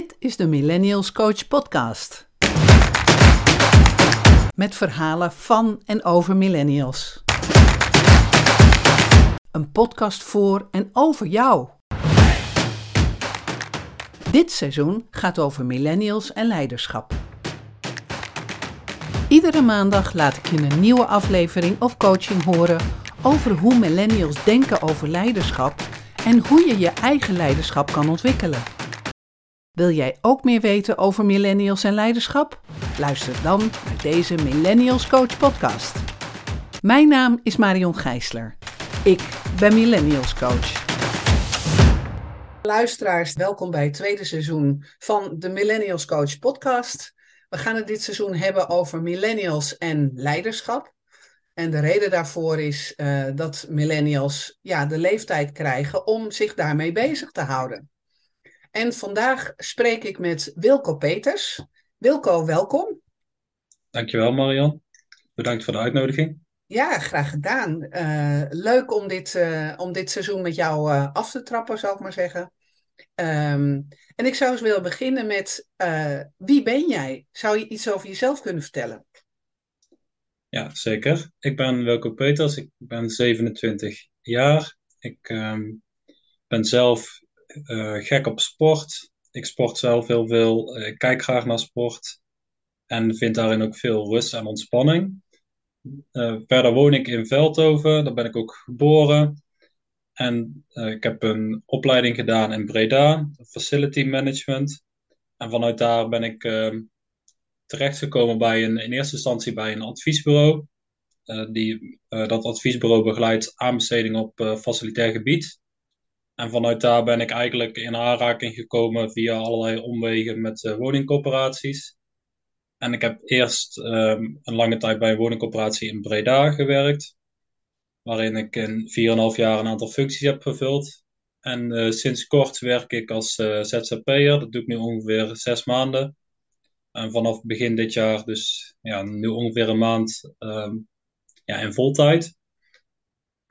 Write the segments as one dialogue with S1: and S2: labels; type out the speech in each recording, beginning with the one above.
S1: Dit is de Millennials Coach Podcast. Met verhalen van en over millennials. Een podcast voor en over jou. Dit seizoen gaat over millennials en leiderschap. Iedere maandag laat ik je een nieuwe aflevering of coaching horen over hoe millennials denken over leiderschap en hoe je je eigen leiderschap kan ontwikkelen. Wil jij ook meer weten over millennials en leiderschap? Luister dan naar deze Millennials Coach podcast. Mijn naam is Marion Gijsler. Ik ben Millennials Coach. Luisteraars, welkom bij het tweede seizoen van de Millennials Coach podcast. We gaan het dit seizoen hebben over millennials en leiderschap. En de reden daarvoor is uh, dat millennials ja, de leeftijd krijgen om zich daarmee bezig te houden. En vandaag spreek ik met Wilco Peters. Wilco, welkom.
S2: Dankjewel Marian. Bedankt voor de uitnodiging.
S1: Ja, graag gedaan. Uh, leuk om dit, uh, om dit seizoen met jou uh, af te trappen, zou ik maar zeggen. Um, en ik zou eens willen beginnen met wie ben jij? Zou je iets over jezelf kunnen vertellen?
S2: Ja, zeker. Ik ben Wilco Peters, ik ben 27 jaar. Ik um, ben zelf uh, gek op sport. Ik sport zelf heel veel. Ik kijk graag naar sport. En vind daarin ook veel rust en ontspanning. Uh, verder woon ik in Veldhoven. Daar ben ik ook geboren. En uh, ik heb een opleiding gedaan in Breda. Facility Management. En vanuit daar ben ik uh, terechtgekomen bij een, in eerste instantie bij een adviesbureau. die, dat adviesbureau begeleidt aanbestedingen op facilitair gebied. En vanuit daar ben ik eigenlijk in aanraking gekomen via allerlei omwegen met uh, woningcorporaties. En ik heb eerst um, een lange tijd bij een woningcorporatie in Breda gewerkt, waarin ik in 4,5 jaar een aantal functies heb vervuld. En uh, sinds kort werk ik als uh, ZZP'er, dat doe ik nu ongeveer zes maanden. En vanaf begin dit jaar, dus ja, nu ongeveer een maand um, ja, in voltijd.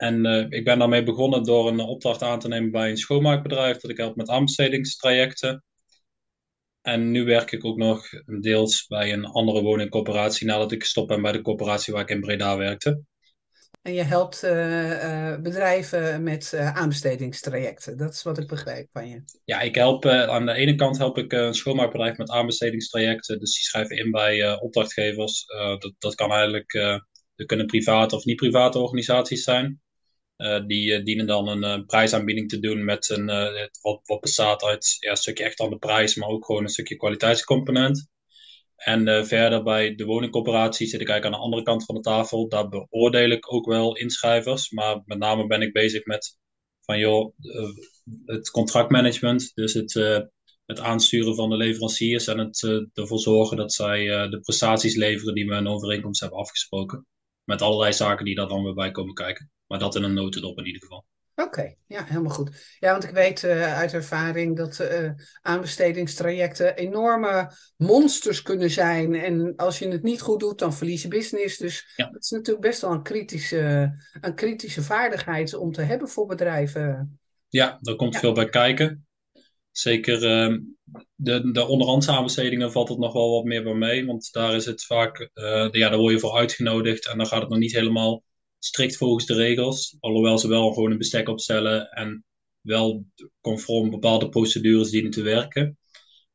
S2: En uh, ik ben daarmee begonnen door een opdracht aan te nemen bij een schoonmaakbedrijf dat ik help met aanbestedingstrajecten. En nu werk ik ook nog deels bij een andere woningcorporatie nadat ik gestopt ben bij de corporatie waar ik in Breda werkte.
S1: En je helpt uh, uh, bedrijven met aanbestedingstrajecten. Dat is wat ik begrijp van je.
S2: Ja, ik help aan de ene kant help ik een schoonmaakbedrijf met aanbestedingstrajecten. Dus die schrijven in bij opdrachtgevers. dat, dat kan eigenlijk, dat kunnen private of niet private organisaties zijn. Uh, die uh, dienen dan een uh, prijsaanbieding te doen met een, wat, wat bestaat uit ja, een stukje echt aan de prijs, maar ook gewoon een stukje kwaliteitscomponent. En verder bij de woningcorporatie zit ik eigenlijk aan de andere kant van de tafel. Daar beoordeel ik ook wel inschrijvers, maar met name ben ik bezig met van joh, het contractmanagement, dus het, het aansturen van de leveranciers en het ervoor zorgen dat zij de prestaties leveren die we in overeenkomst hebben afgesproken. Met allerlei zaken die daar dan weer bij komen kijken. Maar dat in een notendop in ieder geval.
S1: Oké, okay, ja, helemaal goed. Ja, want ik weet uh, uit ervaring dat uh, aanbestedingstrajecten enorme monsters kunnen zijn. En als je het niet goed doet, dan verlies je business. Dus ja. dat is natuurlijk best wel een kritische, een kritische vaardigheid om te hebben voor bedrijven.
S2: Ja, daar komt ja. veel bij kijken. Zeker uh, de, de onderhandse aanbestedingen valt het nog wel wat meer bij mee. Want daar is het vaak, ja, daar word je voor uitgenodigd en dan gaat het nog niet helemaal strikt volgens de regels. Alhoewel ze wel gewoon een bestek opstellen en wel conform bepaalde procedures dienen te werken.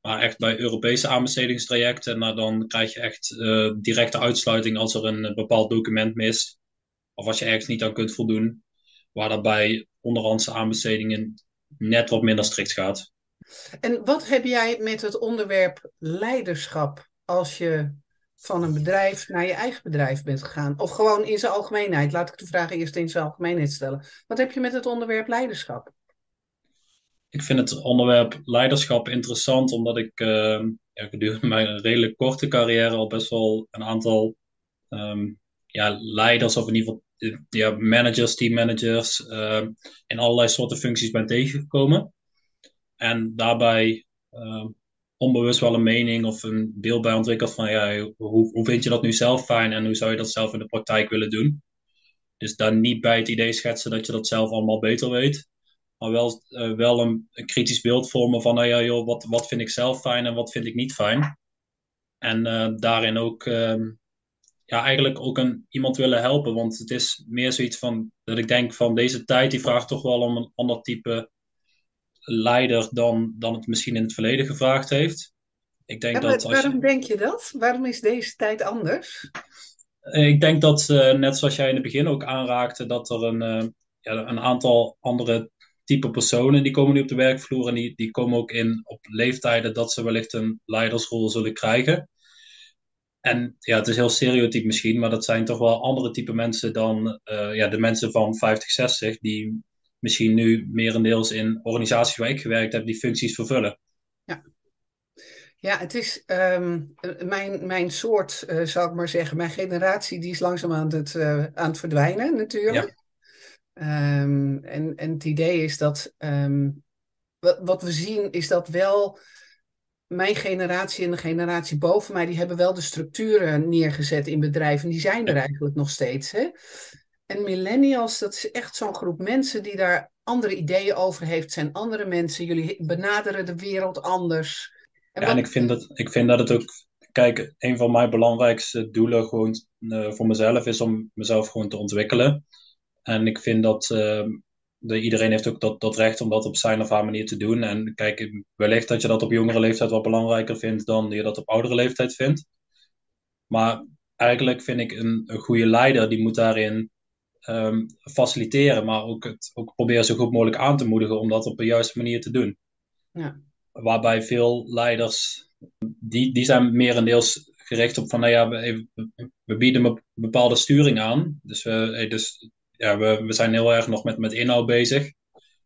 S2: Maar echt bij Europese aanbestedingstrajecten, nou, dan krijg je echt uh, directe uitsluiting als er een bepaald document mist. Of als je ergens niet aan kunt voldoen. Waar dat bij onderhandse aanbestedingen net wat minder strikt gaat.
S1: En wat heb jij met het onderwerp leiderschap als je van een bedrijf naar je eigen bedrijf bent gegaan? Of gewoon in zijn algemeenheid? Laat ik de vraag eerst in zijn algemeenheid stellen. Wat heb je met het onderwerp leiderschap?
S2: Ik vind het onderwerp leiderschap interessant omdat ik uh, ja, gedurende mijn redelijk korte carrière al best wel een aantal um, ja, leiders of in ieder geval ja, managers, teammanagers uh, in allerlei soorten functies ben tegengekomen. En daarbij onbewust wel een mening of een beeld bij ontwikkeld van ja, hoe, hoe vind je dat nu zelf fijn en hoe zou je dat zelf in de praktijk willen doen. Dus daar niet bij het idee schetsen dat je dat zelf allemaal beter weet. maar wel, wel een, kritisch beeld vormen van, nou ja, joh, wat, wat vind ik zelf fijn en wat vind ik niet fijn. En daarin ook ehm, ja, eigenlijk ook een, iemand willen helpen. Want het is meer zoiets van dat ik denk van deze tijd die vraagt toch wel om een ander type leider dan, dan het misschien in het verleden gevraagd heeft.
S1: Ik denk dat waarom denk je dat? Waarom is deze tijd anders?
S2: Eh, ik denk dat, uh, net zoals jij in het begin ook aanraakte, dat er een, uh, ja, een aantal andere type personen die komen nu op de werkvloer en die, die komen ook in op leeftijden dat ze wellicht een leidersrol zullen krijgen. En ja, het is heel stereotyp misschien, maar dat zijn toch wel andere type mensen dan ja, de mensen van 50, 60, die misschien nu merendeels in organisaties waar ik gewerkt heb, die functies vervullen.
S1: Ja, ja het is um, mijn, mijn soort, uh, zou ik maar zeggen, mijn generatie, die is langzaam aan het, uh, aan het verdwijnen natuurlijk. Ja. Um, en, en het idee is dat, um, wat, wat we zien, is dat wel mijn generatie en de generatie boven mij, die hebben wel de structuren neergezet in bedrijven. Die zijn er eigenlijk nog steeds. Hè? En millennials, dat is echt zo'n groep mensen die daar andere ideeën over heeft, zijn andere mensen. Jullie benaderen de wereld anders.
S2: En ja, en ik vind, dat, ik vind dat het ook. Kijk, een van mijn belangrijkste doelen gewoon uh, voor mezelf is om mezelf gewoon te ontwikkelen. En ik vind dat uh, de, iedereen heeft ook dat, dat recht om dat op zijn of haar manier te doen. En kijk, wellicht dat je dat op jongere leeftijd wat belangrijker vindt dan je dat op oudere leeftijd vindt. Maar eigenlijk vind ik een, een goede leider, die moet daarin um, faciliteren, maar ook, het, ook proberen zo goed mogelijk aan te moedigen om dat op de juiste manier te doen. Ja. Waarbij veel leiders, die, die zijn merendeels gericht op van, nou ja, we, we bieden een bepaalde sturing aan. Dus, we, dus ja, we, we zijn heel erg nog met, met inhoud bezig.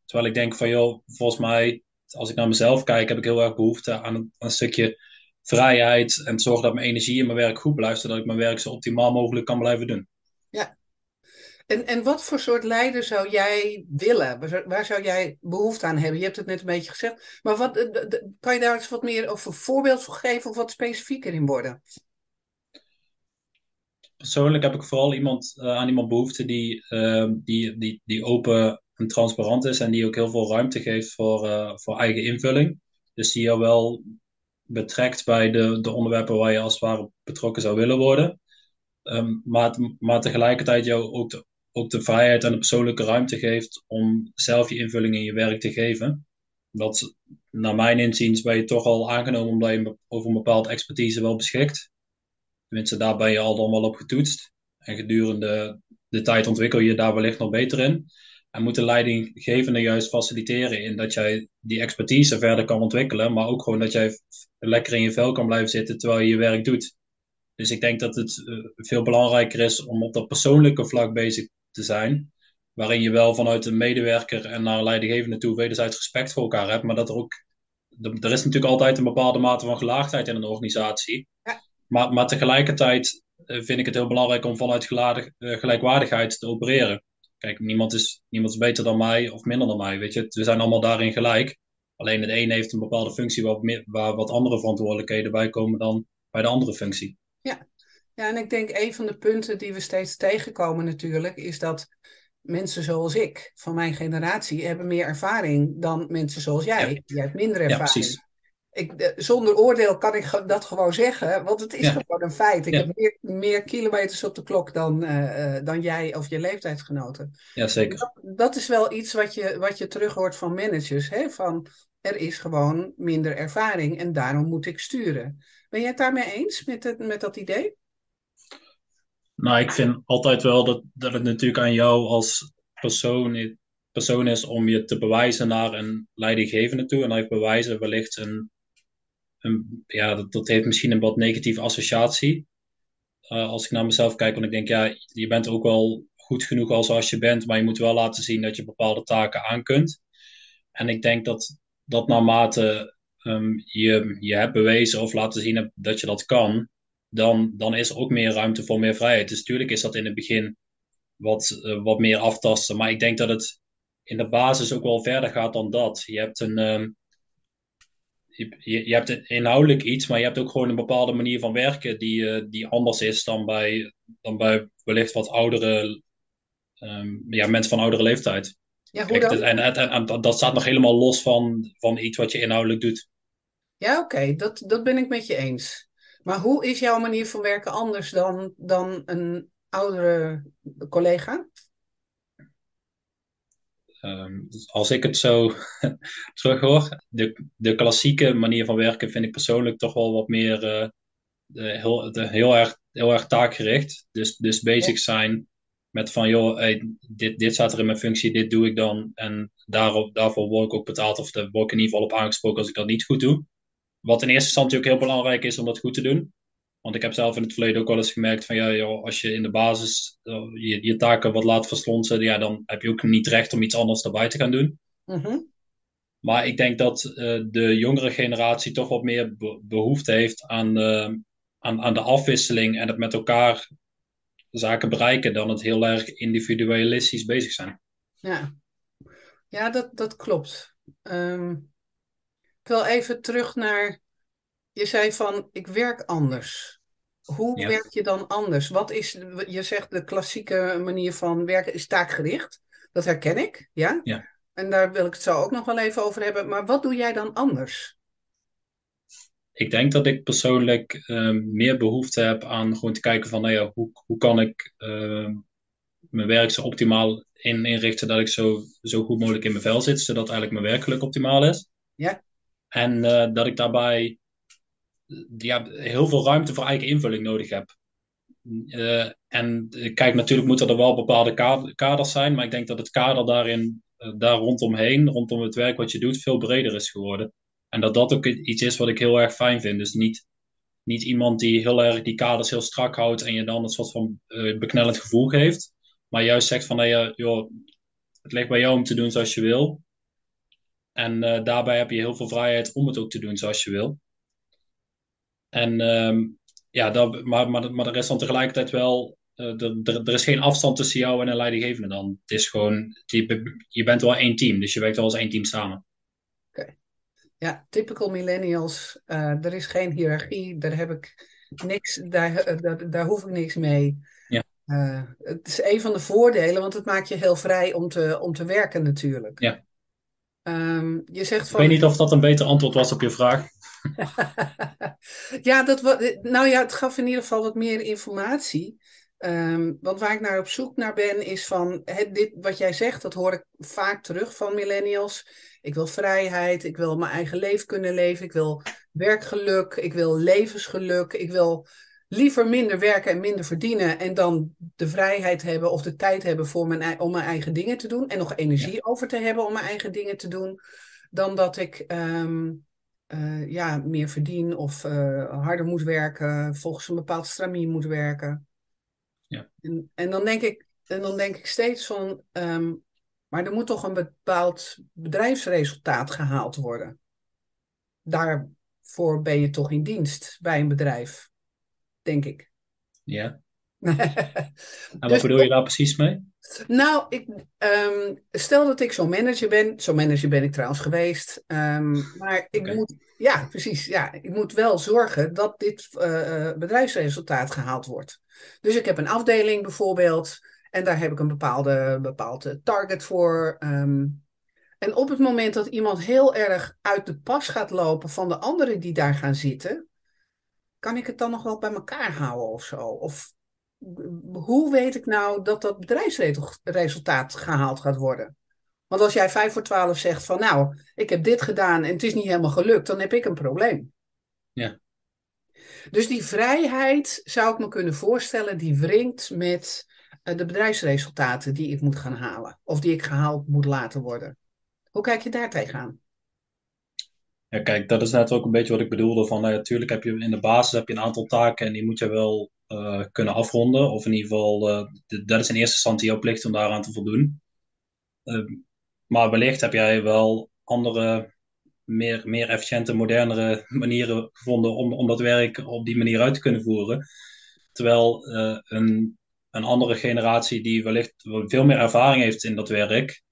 S2: Terwijl ik denk van, joh, volgens mij, als ik naar mezelf kijk, heb ik heel erg behoefte aan een, een stukje vrijheid en zorgen dat mijn energie in mijn werk goed blijft, zodat ik mijn werk zo optimaal mogelijk kan blijven doen.
S1: En, en wat voor soort leider zou jij willen? Waar zou jij behoefte aan hebben? Je hebt het net een beetje gezegd. Maar wat, eh, kan je daar eens wat meer over voorbeeld voor geven of wat specifieker in worden?
S2: Persoonlijk heb ik vooral iemand, uh, aan iemand behoefte die, uh, die, die, die open en transparant is en die ook heel veel ruimte geeft voor, uh, voor eigen invulling. Dus die jou wel betrekt bij de, de onderwerpen waar je als het ware betrokken zou willen worden. Um, maar, maar tegelijkertijd jou ook de ook de vrijheid en de persoonlijke ruimte geeft om zelf je invulling in je werk te geven. Dat, naar mijn inziens, ben je toch al aangenomen omdat je over een bepaalde expertise wel beschikt. Tenminste, daar ben je al dan wel op getoetst. En gedurende de tijd ontwikkel je daar wellicht nog beter in. En moet de leidinggevende juist faciliteren in dat jij die expertise verder kan ontwikkelen, maar ook gewoon dat jij lekker in je vel kan blijven zitten terwijl je je werk doet. Dus ik denk dat het eh, veel belangrijker is om op dat persoonlijke vlak bezig te zijn. Waarin je wel vanuit een medewerker en naar leidinggevende toe wederzijds respect voor elkaar hebt. Maar dat er ook. Er is natuurlijk altijd een bepaalde mate van gelaagdheid in een organisatie. Ja. Maar, maar tegelijkertijd eh, vind ik het heel belangrijk om vanuit geladig, eh, gelijkwaardigheid te opereren. Kijk, niemand is, niemand is beter dan mij of minder dan mij. Weet je? We zijn allemaal daarin gelijk. Alleen het een heeft een bepaalde functie waar, waar wat andere verantwoordelijkheden bij komen dan bij de andere functie.
S1: Ja, ja, en ik denk een van de punten die we steeds tegenkomen natuurlijk, is dat mensen zoals ik, van mijn generatie, hebben meer ervaring dan mensen zoals jij. Ja. Jij hebt minder ervaring. Ja, precies. Ik, eh, zonder oordeel kan ik dat gewoon zeggen, want het is gewoon een feit. Ik heb meer, meer, kilometers op de klok dan, uh, dan jij of je leeftijdsgenoten.
S2: Ja, zeker.
S1: Dat, dat, is wel iets wat je, wat je terug hoort van managers. Hè? Van, er is gewoon minder ervaring en daarom moet ik sturen. Ben jij het daarmee eens met, het, met dat idee?
S2: Nou, ik vind altijd wel dat, dat het natuurlijk aan jou als persoon, persoon is om je te bewijzen naar een leidinggevende toe. En hij bewijzen wellicht een, een ja, dat, dat heeft misschien een wat negatieve associatie. Uh, als ik naar mezelf kijk, want ik denk, ja, je bent ook wel goed genoeg als, als je bent, maar je moet wel laten zien dat je bepaalde taken aan kunt. En ik denk dat, dat naarmate um, je, je hebt bewezen of laten zien dat je dat kan, dan, dan is er ook meer ruimte voor meer vrijheid. Dus natuurlijk is dat in het begin wat, uh, wat meer aftasten. Maar ik denk dat het in de basis ook wel verder gaat dan dat. Je hebt een. Um, je, je, hebt inhoudelijk iets, maar je hebt ook gewoon een bepaalde manier van werken die, uh, die anders is dan bij, dan bij wellicht wat oudere um, ja, mensen van oudere leeftijd.
S1: Ja, hoe dan?
S2: En, en, en, en, dat staat nog helemaal los van, van iets wat je inhoudelijk doet.
S1: Ja, oké, dat, dat ben ik met je eens. Maar hoe is jouw manier van werken anders dan, dan een oudere collega?
S2: Um, als ik het zo terug hoor, de, de klassieke manier van werken vind ik persoonlijk toch wel wat meer uh, de, heel, de, heel, erg, heel erg taakgericht. Dus, dus bezig zijn met van, joh, hey, dit, dit staat er in mijn functie, dit doe ik dan. En daarop, daarvoor word ik ook betaald, of daar word ik in ieder geval op aangesproken als ik dat niet goed doe. Wat in eerste instantie ook heel belangrijk is om dat goed te doen. Want ik heb zelf in het verleden ook wel eens gemerkt van ja, joh, als je in de basis uh, je, je, taken wat laat verslonsen, ja, dan heb je ook niet recht om iets anders erbij te gaan doen.
S1: Mm -hmm.
S2: Maar ik denk dat uh, de jongere generatie toch wat meer be behoefte heeft aan, uh, aan, aan de afwisseling en het met elkaar zaken bereiken dan het heel erg individualistisch bezig zijn.
S1: Ja, ja dat, dat klopt. Um, ik wil even terug naar je zei van, ik werk anders. Hoe
S2: Ja.
S1: werk je dan anders? Wat is, je zegt de klassieke manier van werken is taakgericht. Dat herken ik, ja?
S2: Ja.
S1: En daar wil ik het zo ook nog wel even over hebben. Maar wat doe jij dan anders?
S2: Ik denk dat ik persoonlijk eh, meer behoefte heb aan gewoon te kijken van, nou ja, hoe, hoe kan ik eh, mijn werk zo optimaal in, inrichten dat ik zo, zo goed mogelijk in mijn vel zit, zodat eigenlijk mijn werkelijk optimaal is.
S1: Ja.
S2: En eh, dat ik daarbij heel veel ruimte voor eigen invulling nodig heb. Uh, en kijk, natuurlijk moeten er wel bepaalde kaders zijn, maar ik denk dat het kader daarin, uh, daar rondomheen, rondom het werk wat je doet, veel breder is geworden. En dat dat ook iets is wat ik heel erg fijn vind. Dus niet, niet iemand die heel erg die kaders heel strak houdt en je dan een soort van beknellend gevoel geeft, maar juist zegt van, hey, joh, het ligt bij jou om te doen zoals je wil. En daarbij heb je heel veel vrijheid om het ook te doen zoals je wil. En um, ja, dat, maar, maar, maar er is dan tegelijkertijd wel, uh, er, er is geen afstand tussen jou en een leidinggevende dan. Het is gewoon, je, je bent wel één team, dus je werkt wel als één team samen.
S1: Oké. Okay. Ja, typical millennials. Uh, er is geen hiërarchie, daar heb ik niks, daar, daar, daar hoef ik niks mee.
S2: Ja.
S1: Uh, het is een van de voordelen, want het maakt je heel vrij om te, om te werken natuurlijk.
S2: Ja.
S1: Um, je zegt van...
S2: Ik weet niet of dat een beter antwoord was op je vraag.
S1: ja, dat, nou ja, het gaf in ieder geval wat meer informatie. Um, want waar ik naar op zoek naar ben, is van dit, wat jij zegt, dat hoor ik vaak terug van millennials. Ik wil vrijheid, ik wil mijn eigen leven kunnen leven, ik wil werkgeluk, ik wil levensgeluk, ik wil liever minder werken en minder verdienen en dan de vrijheid hebben of de tijd hebben voor mijn, om mijn eigen dingen te doen en nog energie ja. over te hebben om mijn eigen dingen te doen, dan dat ik um, uh, ja, meer verdien of uh, harder moet werken, volgens een bepaald stramien moet werken.
S2: Ja.
S1: En, en, dan denk ik, en dan denk ik steeds van, um, maar er moet toch een bepaald bedrijfsresultaat gehaald worden. Daarvoor ben je toch in dienst bij een bedrijf, denk ik.
S2: Ja. en wat dus, bedoel je daar precies mee?
S1: Nou, ik, um, stel dat ik zo'n manager ben. Zo'n manager ben ik trouwens geweest. Um, maar ik moet, ja, precies. Ja, ik moet wel zorgen dat dit uh, bedrijfsresultaat gehaald wordt. Dus ik heb een afdeling bijvoorbeeld. En daar heb ik een bepaalde, bepaalde target voor. Um, en op het moment dat iemand heel erg uit de pas gaat lopen van de anderen die daar gaan zitten. Kan ik het dan nog wel bij elkaar houden of zo? Of hoe weet ik nou dat dat bedrijfsresultaat gehaald gaat worden? Want als jij 5 voor 12 zegt van nou, ik heb dit gedaan en het is niet helemaal gelukt, dan heb ik een probleem.
S2: Ja.
S1: Dus die vrijheid zou ik me kunnen voorstellen, die wringt met uh, de bedrijfsresultaten die ik moet gaan halen. Of die ik gehaald moet laten worden. Hoe kijk je daar tegenaan?
S2: Ja, kijk, dat is net ook een beetje wat ik bedoelde. Van, natuurlijk heb je in de basis heb je een aantal taken en die moet je wel uh, kunnen afronden. Of in ieder geval, de, dat is in eerste instantie jouw plicht om daaraan te voldoen. Uh, maar wellicht heb jij wel andere, meer, meer efficiënte, modernere manieren gevonden om, om dat werk op die manier uit te kunnen voeren. Terwijl een, een andere generatie die wellicht veel meer ervaring heeft in dat werk,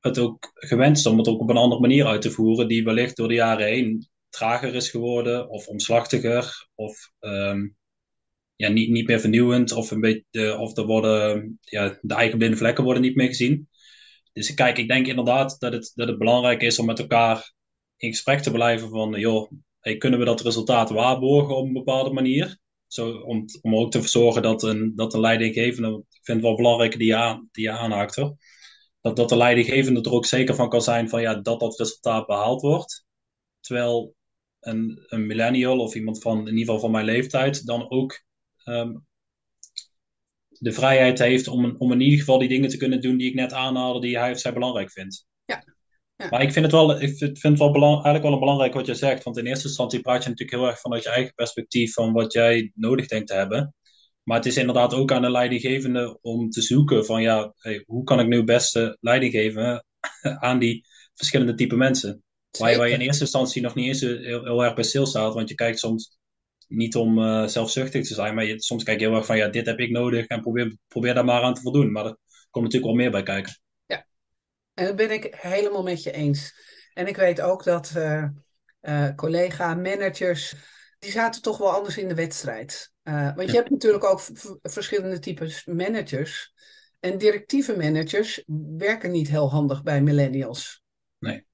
S2: het ook gewend is om het ook op een andere manier uit te voeren, die wellicht door de jaren heen trager is geworden of omslachtiger of um, ja, niet, niet meer vernieuwend of, een beetje, of er worden, ja, de eigen blinde vlekken worden niet meer gezien. Dus kijk, ik denk inderdaad dat het, dat het belangrijk is om met elkaar in gesprek te blijven van, joh, hey, kunnen we dat resultaat waarborgen op een bepaalde manier? Zo, om, om ook te verzorgen dat een, dat een leidinggevende, ik vind het wel belangrijk die aan, die je aanhaakt hoor, dat, dat de leidinggevende er ook zeker van kan zijn van ja, dat dat resultaat behaald wordt. Terwijl een, een millennial of iemand van in ieder geval van mijn leeftijd dan ook um, de vrijheid heeft om, om in ieder geval die dingen te kunnen doen die ik net aanhaalde, die hij of zij belangrijk vindt.
S1: Ja. ja.
S2: Maar ik vind het wel, ik vind het wel belang, eigenlijk wel belangrijk wat je zegt. Want in eerste instantie praat je natuurlijk heel erg vanuit je eigen perspectief van wat jij nodig denkt te hebben. Maar het is inderdaad ook aan de leidinggevende om te zoeken van ja, hey, hoe kan ik nu het beste leiding geven aan die verschillende type mensen. Waar je, waar je, in eerste instantie nog niet eens heel, heel erg bij stilstaat, want je kijkt soms niet om uh, zelfzuchtig te zijn, maar je, soms kijk je heel erg van ja, dit heb ik nodig en probeer, probeer daar maar aan te voldoen. Maar er komt natuurlijk wel meer bij kijken.
S1: Ja, en dat ben ik helemaal met je eens. En ik weet ook dat uh, uh, collega, managers, die zaten toch wel anders in de wedstrijd. Want je hebt natuurlijk ook verschillende types managers. En directieve managers werken niet heel handig bij millennials.
S2: Nee.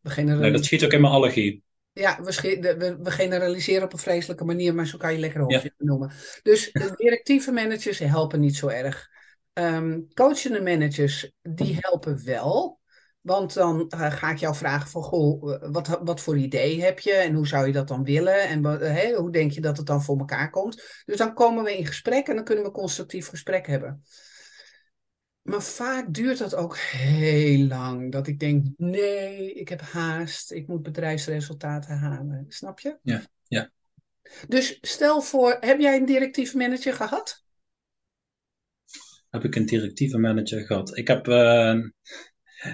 S2: We nee, dat schiet ook in mijn allergie.
S1: Ja, we, we, we, generaliseren op een vreselijke manier, maar zo kan je lekker hoofdje ja. noemen. Dus de directieve managers helpen niet zo erg. Um, coachende managers, die helpen wel. Want dan uh, ga ik jou vragen van, goh, eh, wat, wat voor idee heb je en hoe zou je dat dan willen? En uh, hoe denk je dat het dan voor elkaar komt? Dus dan komen we in gesprek en dan kunnen we constructief gesprek hebben. Maar vaak duurt dat ook heel lang. Dat ik denk, nee, ik heb haast. Ik moet bedrijfsresultaten halen. Snap je?
S2: Ja, ja.
S1: Dus stel voor, heb jij een directieve manager gehad?
S2: Heb ik een directieve manager gehad? Ik heb uh,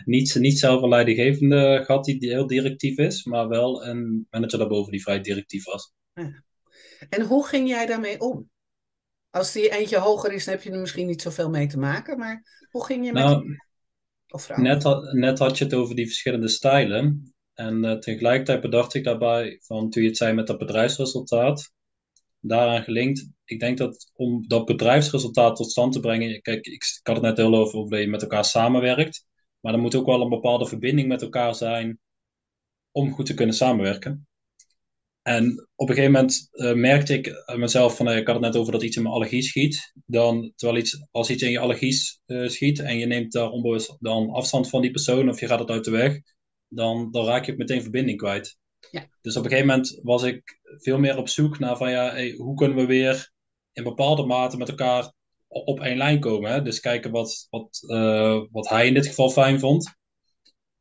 S2: niet, niet zelf een leidinggevende gehad die heel directief is. Maar wel een manager daarboven die vrij directief was.
S1: Ja. En hoe ging jij daarmee om? Als die eentje hoger is, dan heb je er misschien niet zoveel mee te maken. Maar hoe ging je met nou,
S2: of net, had, net had je het over die verschillende stijlen. En uh, tegelijkertijd bedacht ik daarbij, van toen je het zei met dat bedrijfsresultaat, daaraan gelinkt. Ik denk dat om dat bedrijfsresultaat tot stand te brengen, kijk, ik, ik had het net heel over hoe je met elkaar samenwerkt. Maar er moet ook wel een bepaalde verbinding met elkaar zijn om goed te kunnen samenwerken. En op een gegeven moment uh, merkte ik mezelf van, uh, ik had het net over dat iets in mijn allergie schiet. Dan, terwijl iets, als iets in je allergie uh, schiet en je neemt daar onbewust dan afstand van die persoon of je gaat het uit de weg, dan, dan raak je meteen verbinding kwijt.
S1: Ja.
S2: Dus op een gegeven moment was ik veel meer op zoek naar van, ja, hey, hoe kunnen we weer in bepaalde mate met elkaar op één lijn komen. Hè? Dus kijken wat, wat, wat hij in dit geval fijn vond.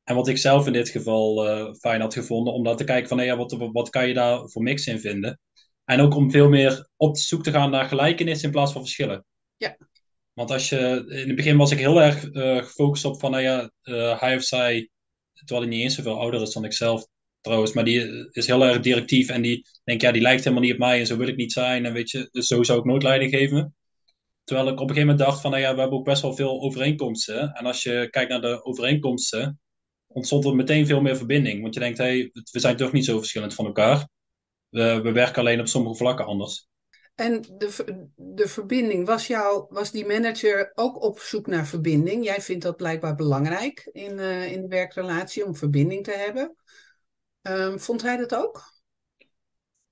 S2: En wat ik zelf in dit geval uh, fijn had gevonden, om dan te kijken van hey, ja, wat, wat kan je daar voor mix in vinden. En ook om veel meer op zoek te gaan naar gelijkenis in plaats van verschillen.
S1: Ja.
S2: Want als je, in het begin was ik heel erg uh, gefocust op van, nou ja, uh, hij of zij, terwijl hij niet eens zoveel ouder is dan ik zelf trouwens, maar die is heel erg directief en die denkt, ja, die lijkt helemaal niet op mij en zo wil ik niet zijn. En weet je, dus zo zou ik nooit leiding geven. Terwijl ik op een gegeven moment dacht van, nou ja, we hebben ook best wel veel overeenkomsten. En als je kijkt naar de overeenkomsten, ontstond er meteen veel meer verbinding. Want je denkt, hey, we zijn toch niet zo verschillend van elkaar. We, we werken alleen op sommige vlakken anders.
S1: En de, de verbinding, was, jou, was die manager ook op zoek naar verbinding? Jij vindt dat blijkbaar belangrijk in, uh, in de werkrelatie om verbinding te hebben. Um, vond hij dat ook?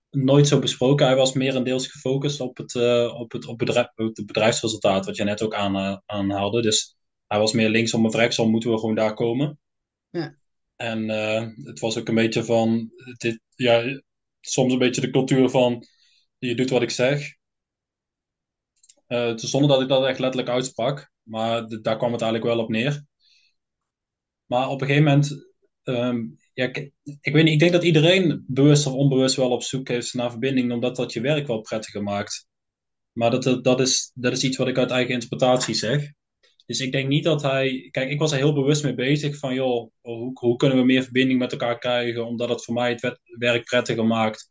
S2: Nooit zo besproken. Hij was meer deels gefocust op het, uh, op het, op bedrijf, op het bedrijfsresultaat, wat je net ook aan, uh, aanhaalde. Dus hij was meer linksom of rechtsom, moeten we gewoon daar komen.
S1: Ja.
S2: En uh, het was ook een beetje van, dit, ja, soms een beetje de cultuur van, je doet wat ik zeg. Uh, zonder dat ik dat echt letterlijk uitsprak, maar daar kwam het eigenlijk wel op neer. Maar op een gegeven moment, um, ja, ik, ik, weet niet, ik denk dat iedereen bewust of onbewust wel op zoek is naar verbinding, omdat dat je werk wel prettiger maakt. Maar dat, dat, is, dat is iets wat ik uit eigen interpretatie zeg. Dus ik denk niet dat hij. Kijk, ik was er heel bewust mee bezig van, joh, hoe, hoe kunnen we meer verbinding met elkaar krijgen, omdat het voor mij het werk prettiger maakt.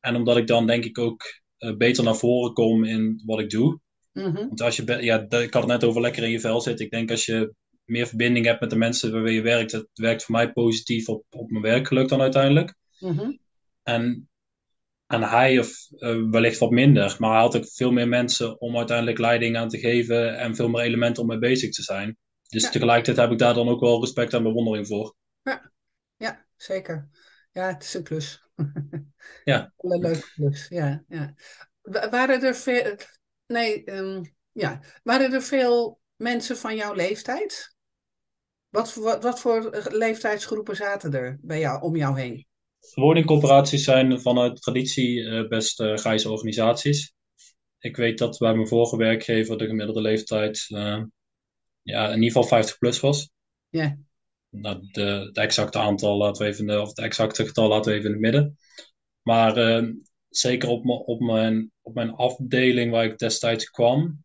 S2: En omdat ik dan denk ik ook uh, beter naar voren kom in wat ik doe.
S1: Mm-hmm.
S2: Want als je, ja, ik had het net over lekker in je vel zitten. Ik denk als je meer verbinding hebt met de mensen waarmee je werkt, het werkt voor mij positief op, op mijn werkgeluk dan uiteindelijk.
S1: Mm-hmm.
S2: En en hij of uh, wellicht wat minder. Maar hij had ook veel meer mensen om uiteindelijk leiding aan te geven en veel meer elementen om mee bezig te zijn. Dus tegelijkertijd heb ik daar dan ook wel respect en bewondering voor.
S1: Ja, ja zeker. Ja, het is een klus.
S2: ja.
S1: Een leuke klus, ja. ja. Waren er veel... Nee, ehm, ja. Waren er veel mensen van jouw leeftijd? Wat, wat, wat voor leeftijdsgroepen zaten er bij jou, om jou heen?
S2: Woningcorporaties zijn vanuit traditie uh, best uh, grijze organisaties. Ik weet dat bij mijn vorige werkgever de gemiddelde leeftijd uh, ja, in ieder geval 50 plus was.
S1: Ja.
S2: Nou, de, de, exacte aantal laten we even, of het exacte getal laten we even in het midden. Maar zeker op, op, mijn, op mijn afdeling waar ik destijds kwam,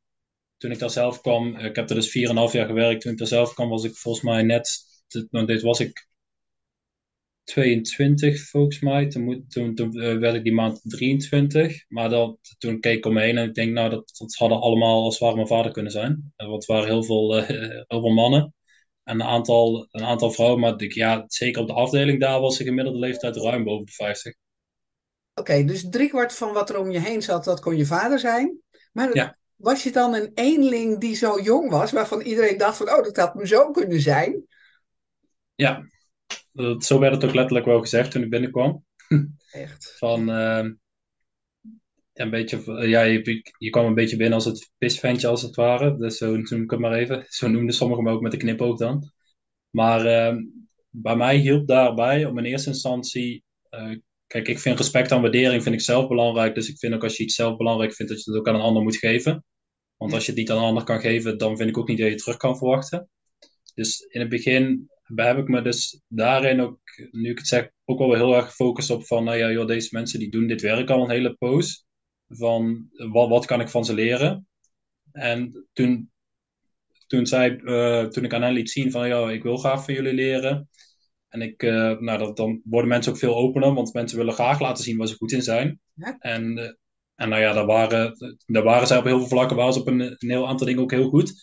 S2: toen ik daar zelf kwam, ik heb er dus 4,5 jaar gewerkt. Toen ik daar zelf kwam, was ik volgens mij net, nou, dit was ik 22 volgens mij. Toen, toen, toen uh, werd ik die maand 23. Maar dat, toen keek ik om me heen en ik denk, nou, dat, dat hadden allemaal als ware mijn vader kunnen zijn. Want het waren heel veel, uh, heel veel mannen. En een aantal, een aantal vrouwen. Maar ik, ja, zeker op de afdeling daar was de gemiddelde leeftijd ruim boven de 50.
S1: Oké, okay, dus driekwart van wat er om je heen zat, dat kon je vader zijn. Maar ja. Was je dan een eenling die zo jong was, waarvan iedereen dacht van, oh, dat had mijn zoon kunnen zijn?
S2: Ja, dat, zo werd het ook letterlijk wel gezegd toen ik binnenkwam.
S1: Echt?
S2: Van, uh, een beetje, ja, je, je, kwam een beetje binnen als het pisventje als het ware. Dus zo noem ik het maar even. Zo noemden sommigen me ook met de knipoog dan. Maar uh, bij mij hielp daarbij om in eerste instantie... Uh, kijk, ik vind respect en waardering vind ik zelf belangrijk. Dus ik vind ook als je iets zelf belangrijk vindt, dat je het ook aan een ander moet geven. Want als je het niet aan een ander kan geven, dan vind ik ook niet dat je het terug kan verwachten. Dus in het begin heb ik me dus daarin ook, nu ik het zeg, ook wel heel erg gefocust op van, nou ja, joh, deze mensen die doen dit werk al een hele poos. Van, wat, wat kan ik van ze leren? En toen, toen, zei, uh, toen ik aan hen liet zien van, ja, ik wil graag van jullie leren. En ik, uh, nou, dat, dan worden mensen ook veel opener, want mensen willen graag laten zien waar ze goed in zijn.
S1: Ja.
S2: En, uh, en nou ja, daar waren, daar waren zij op heel veel vlakken, waren ze op een, een heel aantal dingen ook heel goed.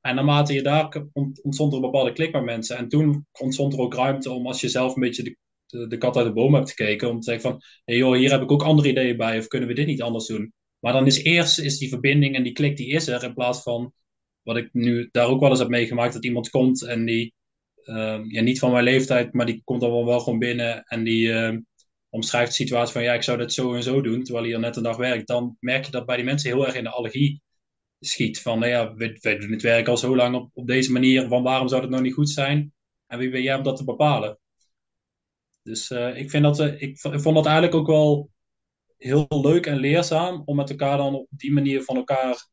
S2: En naarmate je daar ontstond er een bepaalde klik met mensen. En toen ontstond er ook ruimte om, als je zelf een beetje de, de, kat uit de boom hebt gekeken, om te zeggen van, joh, hier heb ik ook andere ideeën bij, of kunnen we dit niet anders doen? Maar dan is eerst is die verbinding en die klik die is er, in plaats van wat ik nu daar ook wel eens heb meegemaakt, dat iemand komt en die, uh, ja, niet van mijn leeftijd, maar die komt dan wel gewoon binnen en die uh, omschrijft de situatie van, ja, ik zou dit zo en zo doen, terwijl hij al net een dag werkt. Dan merk je dat bij die mensen heel erg in de allergie schiet. Van, nou ja, wij, doen het werk al zo lang op, op deze manier. Van waarom zou het nou niet goed zijn? En wie ben jij om dat te bepalen? Dus uh, ik, vind dat, uh, ik, ik vond dat eigenlijk ook wel heel leuk en leerzaam om met elkaar dan op die manier van elkaar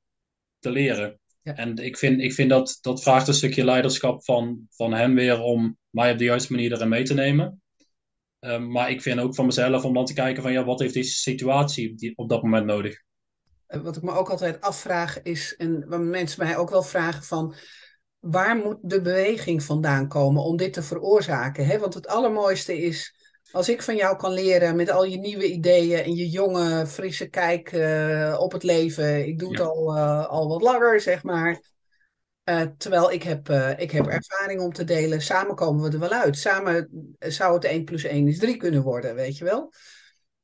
S2: te leren.
S1: Ja.
S2: En ik vind, ik vind dat dat vraagt een stukje leiderschap van, van hem weer om mij op de juiste manier erin mee te nemen. Uh, maar ik vind ook van mezelf om dan te kijken van ja, wat heeft deze situatie op, die, op dat moment nodig?
S1: wat ik me ook altijd afvraag is, en waar mensen mij ook wel vragen van, waar moet de beweging vandaan komen om dit te veroorzaken? Hè? Want het allermooiste is, als ik van jou kan leren met al je nieuwe ideeën en je jonge, frisse kijk uh, op het leven. Ik doe het al, uh, al wat langer, zeg maar. Uh, terwijl ik heb, ik heb ervaring om te delen. Samen komen we er wel uit. Samen zou het 1 plus 1 is 3 kunnen worden, weet je wel.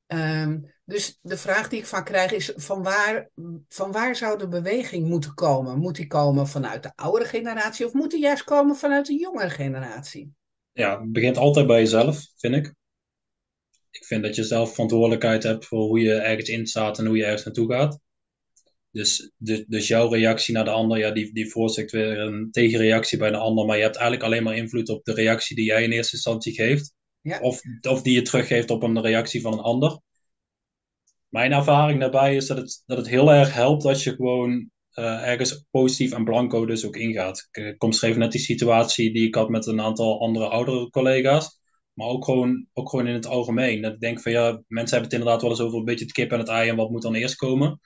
S1: Um, dus de vraag die ik vaak krijg is: van waar, van waar zou de beweging moeten komen? Moet die komen vanuit de oudere generatie of moet die juist komen vanuit de jongere generatie?
S2: Ja, het begint altijd bij jezelf, vind ik. Ik vind dat je zelf verantwoordelijkheid hebt voor hoe je ergens in staat en hoe je ergens naartoe gaat. Dus, dus, dus jouw reactie naar de ander, ja, die, die veroorzaakt weer een tegenreactie bij de ander. Maar je hebt eigenlijk alleen maar invloed op de reactie die jij in eerste instantie geeft.
S1: Ja.
S2: Of, of die je teruggeeft op een reactie van een ander mijn ervaring daarbij is dat het, dat het heel erg helpt als je gewoon uh, ergens positief en blanco dus ook ingaat. Ik kom schreef net die situatie die ik had met een aantal andere oudere collega's. Maar ook gewoon, ook gewoon in het algemeen. Dat ik denk van ja, mensen hebben het inderdaad wel eens over een beetje het kip en het ei en wat moet dan eerst komen.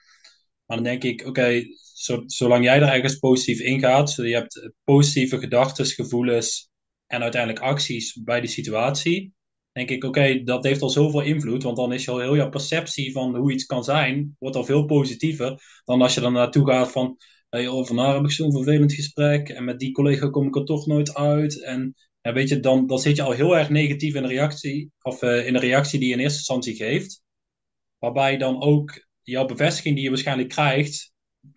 S2: Maar dan denk ik, oké, zo, zolang jij er ergens positief ingaat, je hebt positieve gedachten, gevoelens en uiteindelijk acties bij die situatie, denk ik, oké, dat heeft al zoveel invloed. Want dan is al heel jouw perceptie van hoe iets kan zijn, wordt al veel positiever. Dan als je dan naartoe gaat van, hey, oh, heb ik zo'n vervelend gesprek. En met die collega kom ik er toch nooit uit. En weet je, dan, dan zit je al heel erg negatief in de reactie. Of uh, in de reactie die je in eerste instantie geeft. Waarbij dan ook jouw bevestiging die je waarschijnlijk krijgt,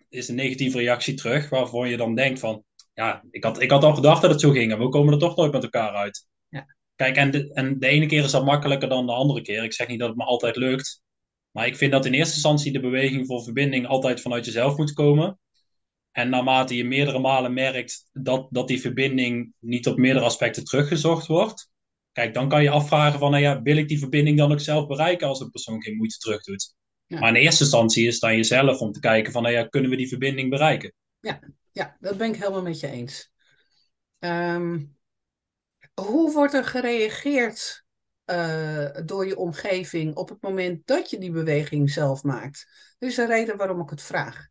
S2: is een negatieve reactie terug. Waarvoor je dan denkt van, ja, ik had, ik had al gedacht dat het zo ging en we komen er toch nooit met elkaar uit.
S1: Ja.
S2: Kijk, en de, en de ene keer is dat makkelijker dan de andere keer. Ik zeg niet dat het me altijd lukt. Maar ik vind dat in eerste instantie de beweging voor verbinding altijd vanuit jezelf moet komen. En naarmate je meerdere malen merkt dat, dat die verbinding niet op meerdere aspecten teruggezocht wordt, kijk, dan kan je afvragen van, nou ja, wil ik die verbinding dan ook zelf bereiken als een persoon geen moeite terug doet? Ja. Maar in eerste instantie is het aan jezelf om te kijken van, nou ja, kunnen we die verbinding bereiken?
S1: Ja, ja dat ben ik helemaal met je eens. Ehm, hoe wordt er gereageerd uh, door je omgeving op het moment dat je die beweging zelf maakt? Er is een reden waarom ik het vraag.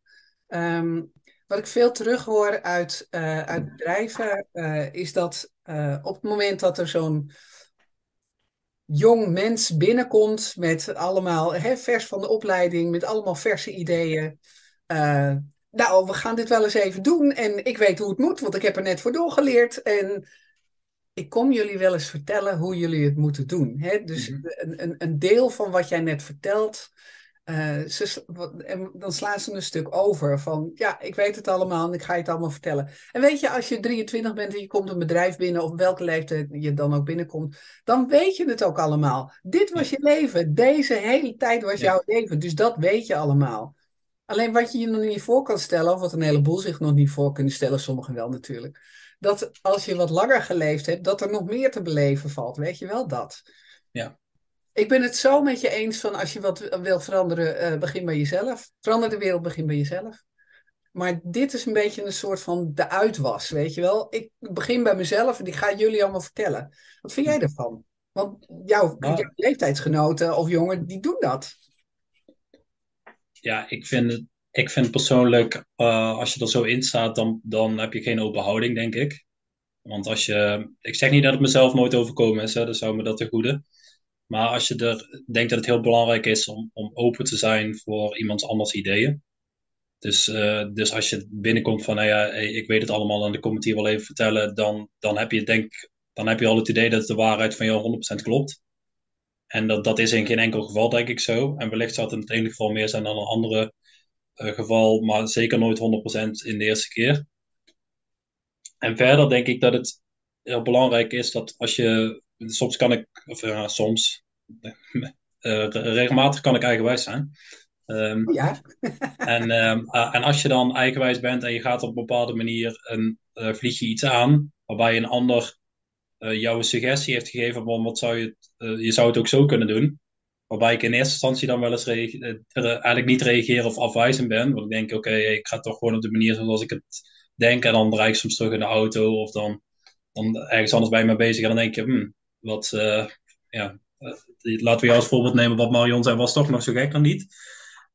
S1: Um, wat ik veel terug hoor uit, uh, uit bedrijven uh, is dat op het moment dat er zo'n jong mens binnenkomt met allemaal hè, vers van de opleiding, met allemaal verse ideeën. Uh, nou, we gaan dit wel eens even doen en ik weet hoe het moet, want ik heb er net voor doorgeleerd. En ik kom jullie wel eens vertellen hoe jullie het moeten doen. Hè? Dus mm -hmm. een, een deel van wat jij net vertelt, uh, ze, en dan slaan ze een stuk over van, ja, ik weet het allemaal en ik ga je het allemaal vertellen. En weet je, als je 23 bent en je komt een bedrijf binnen, of welke leeftijd je dan ook binnenkomt, dan weet je het ook allemaal. Dit was je leven, deze hele tijd was jouw leven, dus dat weet je allemaal. Alleen wat je je nog niet voor kan stellen, of wat een heleboel zich nog niet voor kunnen stellen, sommigen wel natuurlijk, dat als je wat langer geleefd hebt, dat er nog meer te beleven valt. Weet je wel dat?
S2: Ja.
S1: Ik ben het zo met je eens van als je wat wil veranderen, uh, begin bij jezelf. Verander de wereld, begin bij jezelf. Maar dit is een beetje een soort van de uitwas, weet je wel. Ik begin bij mezelf en ik ga jullie allemaal vertellen. Wat vind jij ervan? Want jouw,
S2: Nou.
S1: jouw leeftijdsgenoten of jongen, die doen dat.
S2: Ja, ik vind, het, ik vind persoonlijk, uh, als je er zo in staat, dan, dan heb je geen open houding, denk ik. Want als je, ik zeg niet dat het mezelf nooit overkomen is, hè, dat zou me dat te goede. Maar als je er denkt dat het heel belangrijk is om, om open te zijn voor iemands anders ideeën. Dus, uh, dus als je binnenkomt van, nou ja, ik weet het allemaal en ik kom het hier wel even vertellen, dan, dan, heb je, denk, dan heb je al het idee dat de waarheid van jou 100% klopt. En dat, dat is in geen enkel geval, denk ik zo. En wellicht zal het in het ene geval meer zijn dan een andere uh, geval, maar zeker nooit 100% in de eerste keer. En verder denk ik dat het heel belangrijk is dat als je soms kan ik, of uh, soms, uh, regelmatig kan ik eigenwijs zijn. Um,
S1: ja.
S2: en, um, uh, en als je dan eigenwijs bent en je gaat op een bepaalde manier een, vlieg je iets aan, waarbij een ander jou een suggestie heeft gegeven van wat zou je, je zou het ook zo kunnen doen. Waarbij ik in eerste instantie dan wel eens eigenlijk niet reageer of afwijzend ben. Want ik denk, oké, okay, ik ga toch gewoon op de manier zoals ik het denk. En dan draai ik soms terug in de auto of dan, dan ergens anders bij me bezig. En dan denk je, hmm, wat, uh, ja, uh, laten we jou als voorbeeld nemen. Wat Marion zei, was toch nog zo gek dan niet.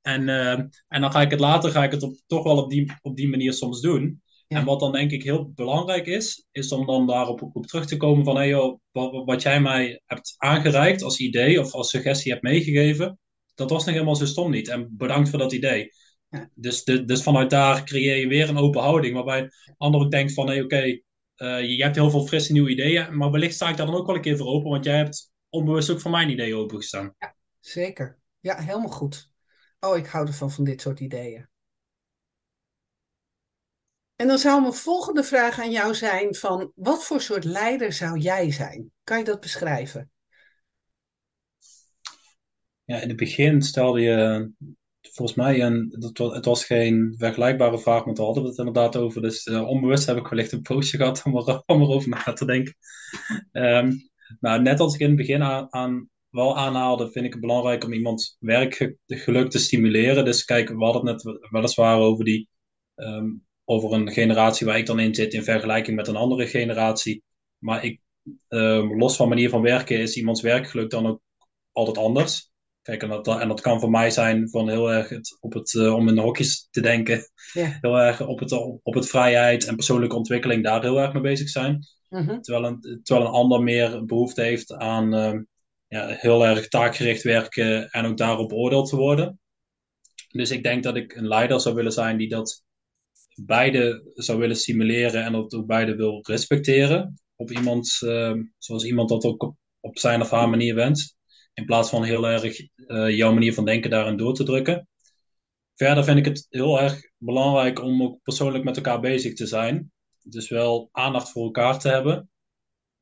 S2: En, uh, en dan ga ik het later, ga ik het op, toch wel op die, op die manier soms doen. Ja. En wat dan denk ik heel belangrijk is, is om dan daarop op terug te komen van, hey joh, wat, wat jij mij hebt aangereikt als idee of als suggestie hebt meegegeven, dat was nog helemaal zo stom niet. En bedankt voor dat idee. Ja. Dus, de, dus vanuit daar creëer je weer een open houding, waarbij ander ook denkt van, hé hey, oké, okay, uh, je hebt heel veel frisse nieuwe ideeën, maar wellicht sta ik daar dan ook wel een keer voor open, want jij hebt onbewust ook voor mijn ideeën opengestaan.
S1: Ja, zeker. Ja, helemaal goed. Oh, ik hou ervan, van dit soort ideeën. En dan zou mijn volgende vraag aan jou zijn van, wat voor soort leider zou jij zijn? Kan je dat beschrijven?
S2: Ja, in het begin stelde je volgens mij, een, het was geen vergelijkbare vraag, maar daar hadden we het inderdaad over. Dus uh, onbewust heb ik wellicht een postje gehad om, er, om erover na te denken. Um, nou, net als ik in het begin aan, aan, wel aanhaalde, vind ik het belangrijk om iemands werkgeluk te stimuleren. Dus kijk, we hadden het net weliswaar over, die, um, over een generatie waar ik dan in zit in vergelijking met een andere generatie. Maar ik, um, los van manier van werken is iemands werkgeluk dan ook altijd anders. Kijk, en dat, en dat kan voor mij zijn van heel erg het, op het, uh, om in de hokjes te denken. Heel erg op het, op het vrijheid en persoonlijke ontwikkeling daar heel erg mee bezig zijn.
S1: Mm -hmm.
S2: terwijl, een, terwijl een ander meer behoefte heeft aan uh, ja, heel erg taakgericht werken en ook daarop beoordeeld te worden. Dus ik denk dat ik een leider zou willen zijn die dat beide zou willen stimuleren en dat ook beide wil respecteren. Op iemand, uh, zoals iemand dat ook op, op zijn of haar manier wenst. In plaats van heel erg uh, jouw manier van denken daarin door te drukken. Verder vind ik het heel erg belangrijk om ook persoonlijk met elkaar bezig te zijn. dus wel aandacht voor elkaar te hebben.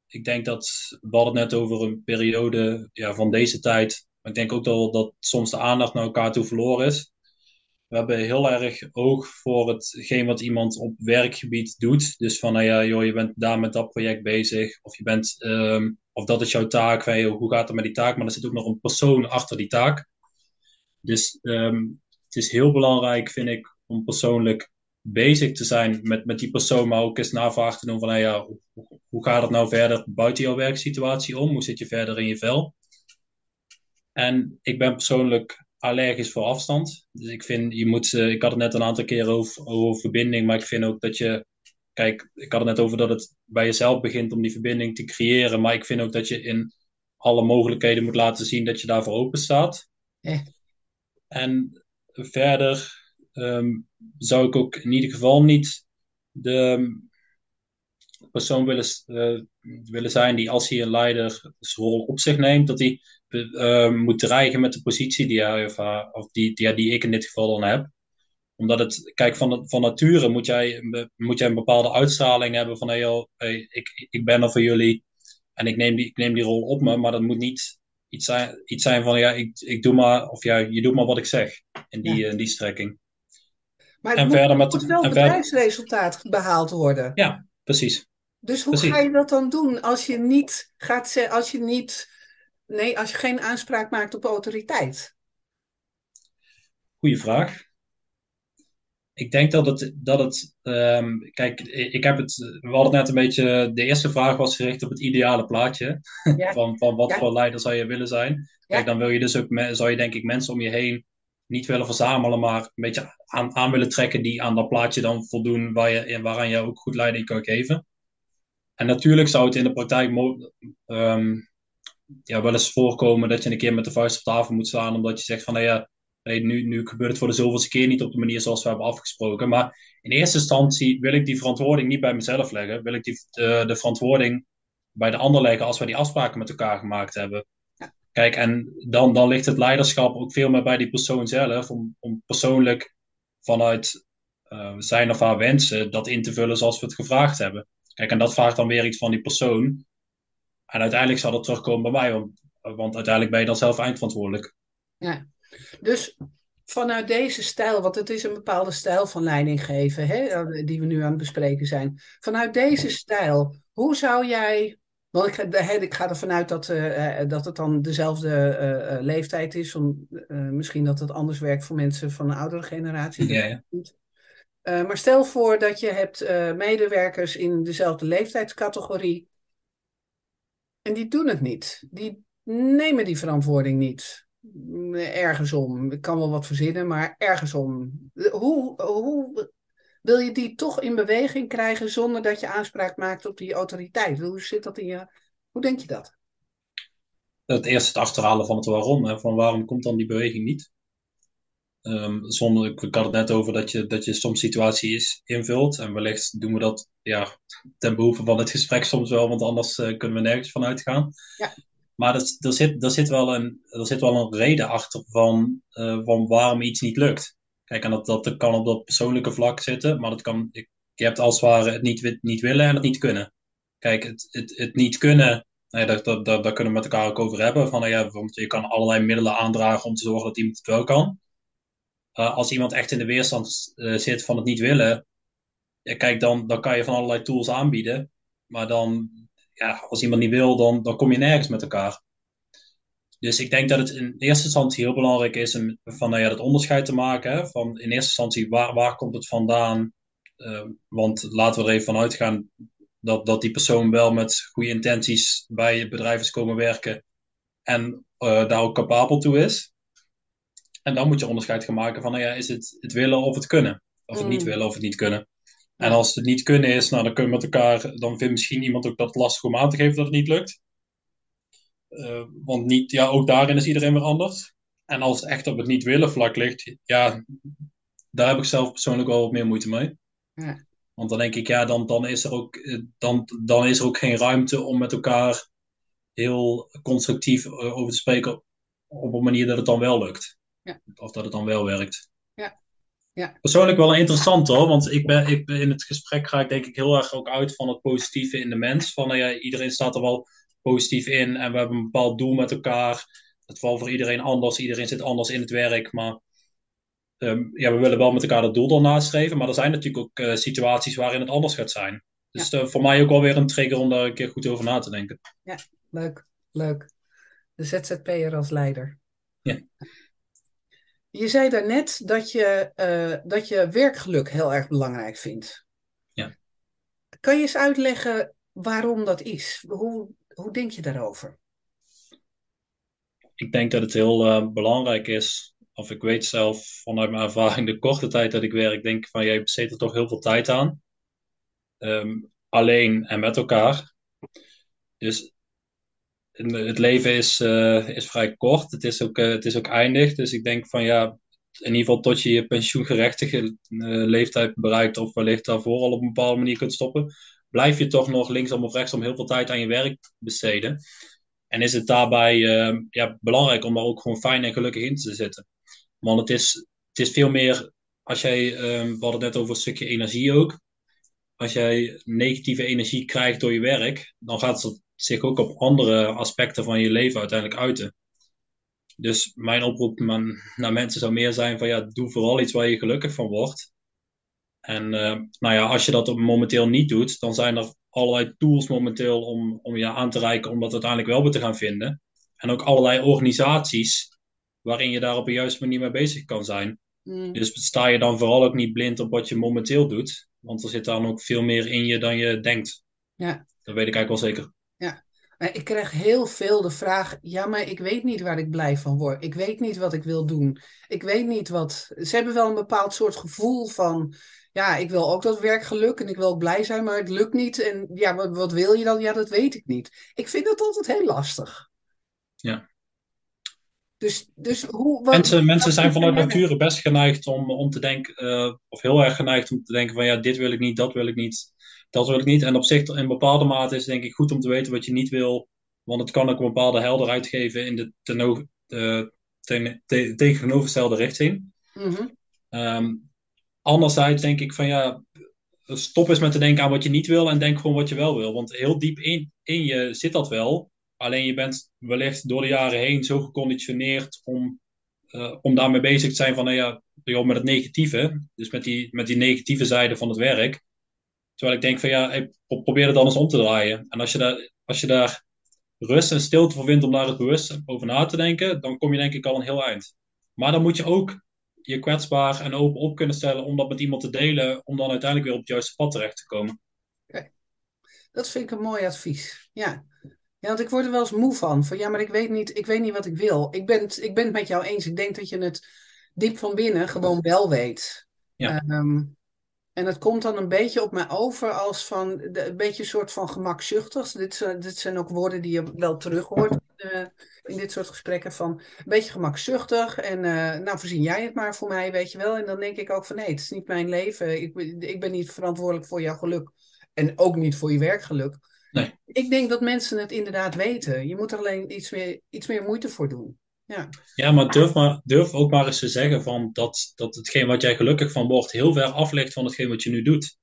S2: Ik denk dat, we hadden het net over een periode ja, van deze tijd. Maar ik denk ook dat, dat soms de aandacht naar elkaar toe verloren is. We hebben heel erg oog voor hetgeen wat iemand op werkgebied doet. Dus van, nou ja, joh, je bent daar met dat project bezig. Of je bent, ehm, of dat is jouw taak. Joh, hoe gaat het met die taak? Maar er zit ook nog een persoon achter die taak. Dus ehm, het is heel belangrijk, vind ik, om persoonlijk bezig te zijn met, met die persoon, maar ook eens navraag te doen van, ja, hoe, hoe gaat het nou verder buiten jouw werksituatie om? Hoe zit je verder in je vel? En ik ben persoonlijk allergisch voor afstand. Dus ik vind, je moet, ik had het net een aantal keren over, over verbinding, maar ik vind ook dat je, kijk, ik had het net over dat het bij jezelf begint om die verbinding te creëren, maar ik vind ook dat je in alle mogelijkheden moet laten zien dat je daarvoor open staat. En verder um, zou ik ook in ieder geval niet de persoon willen, uh, willen zijn die als hij een leider zijn rol op zich neemt, dat hij uh, moet dreigen met de positie die hij of, of die, die, die ik in dit geval dan heb. Omdat het, kijk, van, van nature moet jij, moet jij een bepaalde uitstraling hebben van hey, hey, ik, ik ben er voor jullie en ik neem, die, ik neem die rol op me, maar dat moet niet iets zijn, iets zijn van ja, ik, ik doe maar, of ja, je doet maar wat ik zeg in die, in die strekking.
S1: Maar het en moet, verder met, moet wel bedrijfsresultaat behaald worden.
S2: Ja, precies.
S1: Dus hoe ga je dat dan doen als je niet gaat als je niet, nee, als je geen aanspraak maakt op autoriteit?
S2: Goeie vraag. Ik denk dat het, dat het um, kijk, ik heb het, we hadden net een beetje, de eerste vraag was gericht op het ideale plaatje. van, van wat voor leider zou je willen zijn. Kijk, dan wil je dus ook, zou je denk ik mensen om je heen niet willen verzamelen, maar een beetje aan, aan willen trekken die aan dat plaatje dan voldoen waar je, waaraan je ook goed leiding kan geven. En natuurlijk zou het in de praktijk um, ja, wel eens voorkomen dat je een keer met de vuist op tafel moet staan, omdat je zegt van, nou ja, nu, nu gebeurt het voor de zoveelste keer niet op de manier zoals we hebben afgesproken. Maar in eerste instantie wil ik die verantwoording niet bij mezelf leggen. Wil ik die, de, de verantwoording bij de ander leggen als we die afspraken met elkaar gemaakt hebben. Kijk, en dan, dan ligt het leiderschap ook veel meer bij die persoon zelf, om, om persoonlijk vanuit uh, zijn of haar wensen dat in te vullen zoals we het gevraagd hebben. Kijk, en dat vraagt dan weer iets van die persoon. En uiteindelijk zal dat terugkomen bij mij, want, want uiteindelijk ben je dan zelf eindverantwoordelijk.
S1: Ja, dus vanuit deze stijl, want het is een bepaalde stijl van leiding geven, hè, die we nu aan het bespreken zijn. Vanuit deze stijl, hoe zou jij want ik, ik ga ervan uit dat, uh, dat het dan dezelfde uh, leeftijd is. Om, misschien dat het anders werkt voor mensen van een oudere generatie. Ja, ja. maar stel voor dat je hebt medewerkers in dezelfde leeftijdscategorie. En die doen het niet. Die nemen die verantwoording niet. Ergens om. Ik kan wel wat verzinnen, maar ergens om. Hoe, hoe wil je die toch in beweging krijgen zonder dat je aanspraak maakt op die autoriteit? Hoe zit dat in je? Hoe denk je dat?
S2: Het eerst het achterhalen van het waarom. Hè? Van waarom komt dan die beweging niet? Um, zonder, ik, had het net over dat je, dat je soms situaties invult. En wellicht doen we dat ja, ten behoeve van het gesprek soms wel, want anders uh, kunnen we nergens van uitgaan. Ja. Maar er, er, zit, er, zit wel een, er zit wel een reden achter van, uh, van waarom iets niet lukt. Kijk, en dat, dat kan op dat persoonlijke vlak zitten, maar dat kan, je hebt als het ware het niet, niet willen en het niet kunnen. Kijk, het, het, het niet kunnen, nee, daar, daar, daar, daar kunnen we met elkaar ook over hebben. Van, ja, want je kan allerlei middelen aandragen om te zorgen dat iemand het wel kan. Uh, als iemand echt in de weerstand uh, zit van het niet willen, ja, kijk, dan, dan kan je van allerlei tools aanbieden. Maar dan, ja, als iemand niet wil, dan, dan kom je nergens met elkaar. Dus ik denk dat het in eerste instantie heel belangrijk is om van nou ja, dat onderscheid te maken. Hè, van in eerste instantie, waar, waar komt het vandaan? Uh, want laten we er even van uitgaan dat, dat die persoon wel met goede intenties bij het bedrijf is komen werken en uh, daar ook capabel toe is. En dan moet je onderscheid gaan maken van, nou ja, is het het willen of het kunnen? Of het niet mm. willen of het niet kunnen. En als het niet kunnen is, nou, dan kunnen we met elkaar, dan vindt misschien iemand ook dat lastig om aan te geven dat het niet lukt. Uh, want niet, ja, ook daarin is iedereen weer anders. En als het echt op het niet willen vlak ligt, ja, daar heb ik zelf persoonlijk wel wat meer moeite mee. Ja. Want dan denk ik, ja, dan, dan, is er ook, eh, dan, dan is er ook geen ruimte om met elkaar heel constructief eh, over te spreken op een manier dat het dan wel lukt. Ja. Of dat het dan wel werkt.
S1: Ja, Ja.
S2: Persoonlijk wel interessant hoor, want ik ben, ik ben in het gesprek ga ik denk ik heel erg ook uit van het positieve in de mens. Van nou ja, iedereen staat er wel positief in en we hebben een bepaald doel met elkaar. Het valt voor iedereen anders, iedereen zit anders in het werk, maar ehm, ja, we willen wel met elkaar dat doel dan nastreven. Maar er zijn natuurlijk ook uh, situaties waarin het anders gaat zijn. Dus ja. uh, voor mij ook wel weer een trigger om daar een keer goed over na te denken.
S1: Ja, leuk, leuk. De ZZP'er als leider.
S2: Ja.
S1: Je zei daarnet dat je, uh, dat je werkgeluk heel erg belangrijk vindt.
S2: Ja.
S1: Kan je eens uitleggen waarom dat is? Hoe, hoe denk je daarover?
S2: Ik denk dat het heel uh, belangrijk is. Of ik weet zelf vanuit mijn ervaring de korte tijd dat ik werk, denk van jij besteedt er toch heel veel tijd aan. Um, alleen en met elkaar. Dus het leven is, uh, is vrij kort. Het is, ook, uh, het is ook eindig. Dus ik denk van ja, in ieder geval tot je je pensioengerechtige leeftijd bereikt, of wellicht daarvoor al op een bepaalde manier kunt stoppen, blijf je toch nog linksom of rechtsom heel veel tijd aan je werk besteden. En is het daarbij ja, belangrijk om daar ook gewoon fijn en gelukkig in te zitten. Want het is, het is veel meer, als jij, we hadden het net over een stukje energie ook. Als jij negatieve energie krijgt door je werk, dan gaat het zich ook op andere aspecten van je leven uiteindelijk uiten. Dus mijn oproep naar mensen zou meer zijn van ja, doe vooral iets waar je gelukkig van wordt. En uh, nou ja, als je dat momenteel niet doet, dan zijn er allerlei tools momenteel om, om je aan te reiken om dat uiteindelijk wel weer te gaan vinden. En ook allerlei organisaties waarin je daar op een juiste manier mee bezig kan zijn.
S1: Mm.
S2: Dus sta je dan vooral ook niet blind op wat je momenteel doet. Want er zit dan ook veel meer in je dan je denkt.
S1: Ja.
S2: Dat weet ik eigenlijk wel zeker.
S1: Ja, ik krijg heel veel de vraag: ja, maar ik weet niet waar ik blij van word. Ik weet niet wat ik wil doen. Ik weet niet wat. Ze hebben wel een bepaald soort gevoel van: ja, ik wil ook dat werkgeluk en ik wil ook blij zijn, maar het lukt niet. En ja, wat, wat wil je dan? Ja, dat weet ik niet. Ik vind dat altijd heel lastig.
S2: Ja.
S1: Dus, dus hoe, wat,
S2: mensen, mensen zijn vanuit nature best geneigd om, om te denken, uh, of heel erg geneigd om te denken van ja, dit wil ik niet, dat wil ik niet, dat wil ik niet. En op zich, in bepaalde mate is het denk ik goed om te weten wat je niet wil, want het kan ook een bepaalde helderheid geven in de teno, ten, te, tegenovergestelde richting.
S1: Mm -hmm.
S2: um, anderzijds denk ik van ja, stop eens met te denken aan wat je niet wil en denk gewoon wat je wel wil. Want heel diep in, in je zit dat wel. Alleen je bent wellicht door de jaren heen zo geconditioneerd om, uh, om daarmee bezig te zijn van, nou ja, met het negatieve. Dus met die, met die negatieve zijde van het werk. Terwijl ik denk van, ja, hey, probeer het dan eens om te draaien. En als je daar, als je daar rust en stilte voor vindt om daar het bewust over na te denken, dan kom je denk ik al een heel eind. Maar dan moet je ook je kwetsbaar en open op kunnen stellen om dat met iemand te delen, om dan uiteindelijk weer op het juiste pad terecht te komen.
S1: Okay. Dat vind ik een mooi advies. Ja. Ja, want ik word er wel eens moe van. Van ja, maar ik weet niet, ik weet niet wat ik wil. Ik ben, het, ik ben het met jou eens. Ik denk dat je het diep van binnen gewoon wel weet.
S2: Ja.
S1: Um, en het komt dan een beetje op mij over als van de, een beetje een soort van gemakzuchtig. Dit, dit zijn ook woorden die je wel terug hoort uh, in dit soort gesprekken. Van een beetje gemakzuchtig. En uh, nou, voorzien jij het maar voor mij, weet je wel. En dan denk ik ook van nee, het is niet mijn leven. Ik, ik ben niet verantwoordelijk voor jouw geluk. En ook niet voor je werkgeluk.
S2: Nee.
S1: Ik denk dat mensen het inderdaad weten. Je moet er alleen iets meer, iets meer moeite voor doen. Ja,
S2: ja maar, durf maar durf ook maar eens te zeggen van dat, dat hetgeen wat jij gelukkig van wordt heel ver af ligt van hetgeen wat je nu doet.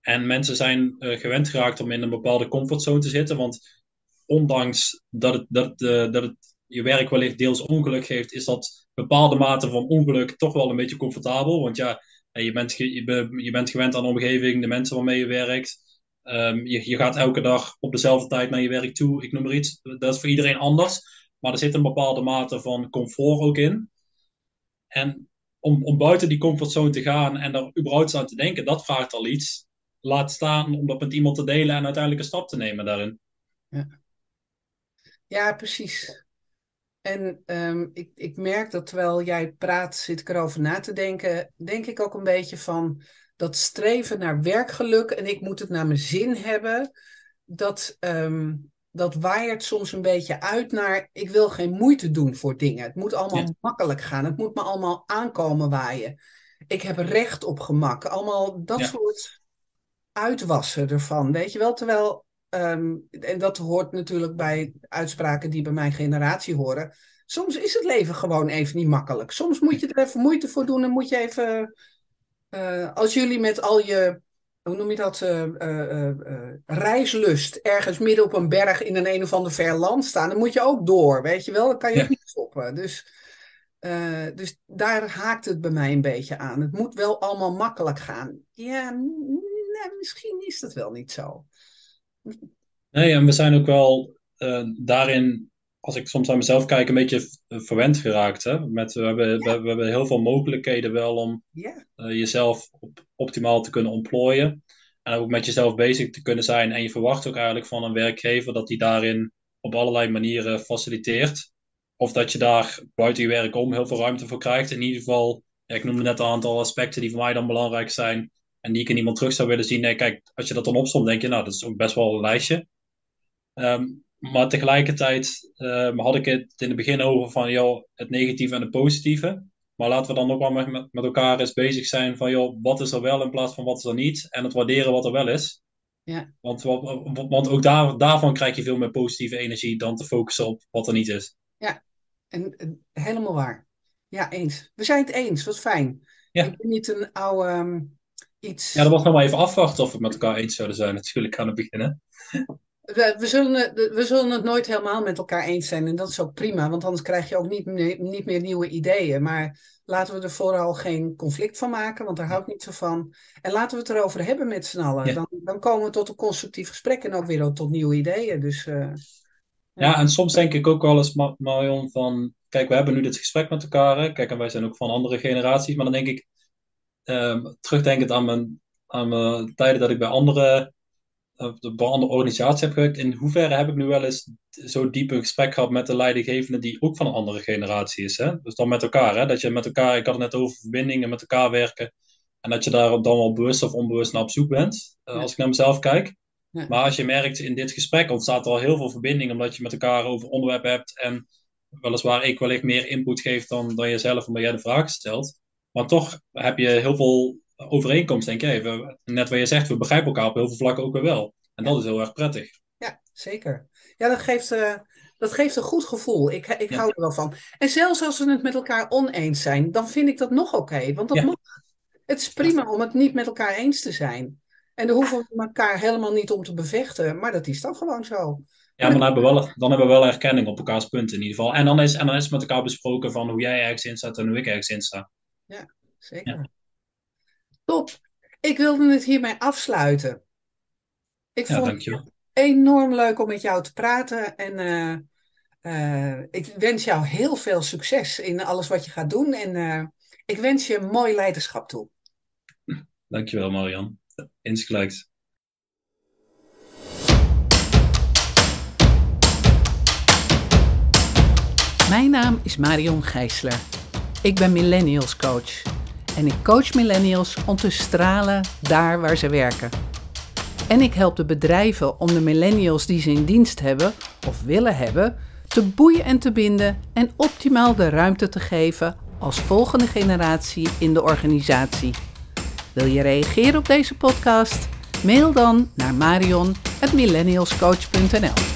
S2: En mensen zijn uh, gewend geraakt om in een bepaalde comfortzone te zitten. Want ondanks dat het, dat, uh, dat je werk wellicht deels ongeluk geeft, is dat bepaalde mate van ongeluk toch wel een beetje comfortabel. Want ja, je bent, je, bent gewend aan de omgeving, de mensen waarmee je werkt. Um, je, je, gaat elke dag op dezelfde tijd naar je werk toe, ik noem maar iets. Dat is voor iedereen anders. Maar er zit een bepaalde mate van comfort ook in. En om, om buiten die comfortzone te gaan en daar überhaupt aan te denken, dat vraagt al iets. Laat staan om dat met iemand te delen en uiteindelijk een stap te nemen daarin.
S1: Ja, ja precies. En um, ik, ik merk dat terwijl jij praat, zit ik erover na te denken, denk ik ook een beetje van dat streven naar werkgeluk en ik moet het naar mijn zin hebben, dat, um, dat waaiert soms een beetje uit naar ik wil geen moeite doen voor dingen. Het moet allemaal ja. makkelijk gaan. Het moet me allemaal aankomen waaien. Ik heb recht op gemak. Allemaal dat ja. soort uitwassen ervan. Weet je wel? Terwijl, um, en dat hoort natuurlijk bij uitspraken die bij mijn generatie horen. Soms is het leven gewoon even niet makkelijk. Soms moet je er even moeite voor doen en moet je even eh, als jullie met al je, hoe noem je dat, uh, reislust ergens midden op een berg in een een of ander ver land staan, dan moet je ook door, weet je wel? Dan kan je niet stoppen. Dus, dus daar haakt het bij mij een beetje aan. Het moet wel allemaal makkelijk gaan. Ja, nee, misschien is dat wel niet zo.
S2: Nee, en we zijn ook wel daarin als ik soms aan mezelf kijk, een beetje verwend geraakt. Hè? Met, we, hebben, we, hebben heel veel mogelijkheden wel om
S1: ja.
S2: uh, jezelf op, optimaal te kunnen ontplooien. En ook met jezelf bezig te kunnen zijn. En je verwacht ook eigenlijk van een werkgever dat die daarin op allerlei manieren faciliteert. Of dat je daar buiten je werk om heel veel ruimte voor krijgt. In ieder geval, ja, ik noemde net een aantal aspecten die voor mij dan belangrijk zijn. En die ik in iemand terug zou willen zien. Nee, kijk, als je dat dan opstond, denk je, nou, dat is ook best wel een lijstje. Um, maar tegelijkertijd uh, had ik het in het begin over van joh, het negatieve en het positieve. Maar laten we dan ook wel met, met elkaar eens bezig zijn van joh, wat is er wel in plaats van wat is er niet. En het waarderen wat er wel is.
S1: Ja.
S2: Want, want ook daar, daarvan krijg je veel meer positieve energie dan te focussen op wat er niet is.
S1: Ja, en, en helemaal waar. Ja, eens. We zijn het eens, wat fijn. Ja. Ik ben niet een oude um, iets.
S2: Ja, dat was nog maar even afwachten of we het met elkaar eens zouden zijn, natuurlijk aan het beginnen.
S1: We, we, zullen, we zullen het nooit helemaal met elkaar eens zijn. En dat is ook prima, want anders krijg je ook niet meer, niet meer nieuwe ideeën. Maar laten we er vooral geen conflict van maken, want daar hou ik niet zo van. En laten we het erover hebben met z'n allen. Dan, dan komen we tot een constructief gesprek en ook weer tot nieuwe ideeën. Dus, uh,
S2: ja. ja. en soms denk ik ook wel eens, Marion, van... Kijk, we hebben nu dit gesprek met elkaar. Hè? Kijk, en wij zijn ook van andere generaties. Maar dan denk ik, um, terugdenkend aan mijn, aan mijn tijden dat ik bij andere de andere organisatie heb gewerkt, in hoeverre heb ik nu wel eens zo diep een gesprek gehad met de leidinggevende die ook van een andere generatie is. Hè? Dus dan met elkaar, hè? dat je met elkaar, ik had het net over verbindingen, met elkaar werken. En dat je daar dan wel bewust of onbewust naar op zoek bent, uh, als ik naar mezelf kijk. Ja. Maar als je merkt in dit gesprek ontstaat er al heel veel verbinding, omdat je met elkaar over onderwerpen hebt en weliswaar ik wellicht meer input geeft dan, dan jezelf, omdat jij de vraag stelt. Maar toch heb je heel veel overeenkomst, denk ik. We, net wat je zegt, we begrijpen elkaar op heel veel vlakken ook weer wel. En dat is heel erg prettig.
S1: Ja, zeker. Ja, dat geeft, uh, dat geeft een goed gevoel. Ik, ik hou er wel van. En zelfs als we het met elkaar oneens zijn, dan vind ik dat nog oké. want dat ja. mag. Het is prima om het niet met elkaar eens te zijn. En daar hoeven we elkaar helemaal niet om te bevechten. Maar dat is dan gewoon zo.
S2: Ja, maar dan hebben, we wel, dan hebben we wel erkenning op elkaars punten in ieder geval. En dan is, en dan is met elkaar besproken van hoe jij ergens in staat en hoe ik ergens in sta.
S1: Ja, zeker. Top. Ik wilde het hiermee afsluiten. Ik ja, vond het enorm leuk om met jou te praten. En uh, uh, ik wens jou heel veel succes in alles wat je gaat doen. En uh, ik wens je mooi leiderschap toe.
S2: Dankjewel, Marian. Insgelijks.
S3: Mijn naam is Marion Gijsler. Ik ben Millennials Coach. En ik coach millennials om te stralen daar waar ze werken. En ik help de bedrijven om de millennials die ze in dienst hebben of willen hebben, te boeien en te binden en optimaal de ruimte te geven als volgende generatie in de organisatie. Wil je reageren op deze podcast? Mail dan naar marion@millennialscoach.nl.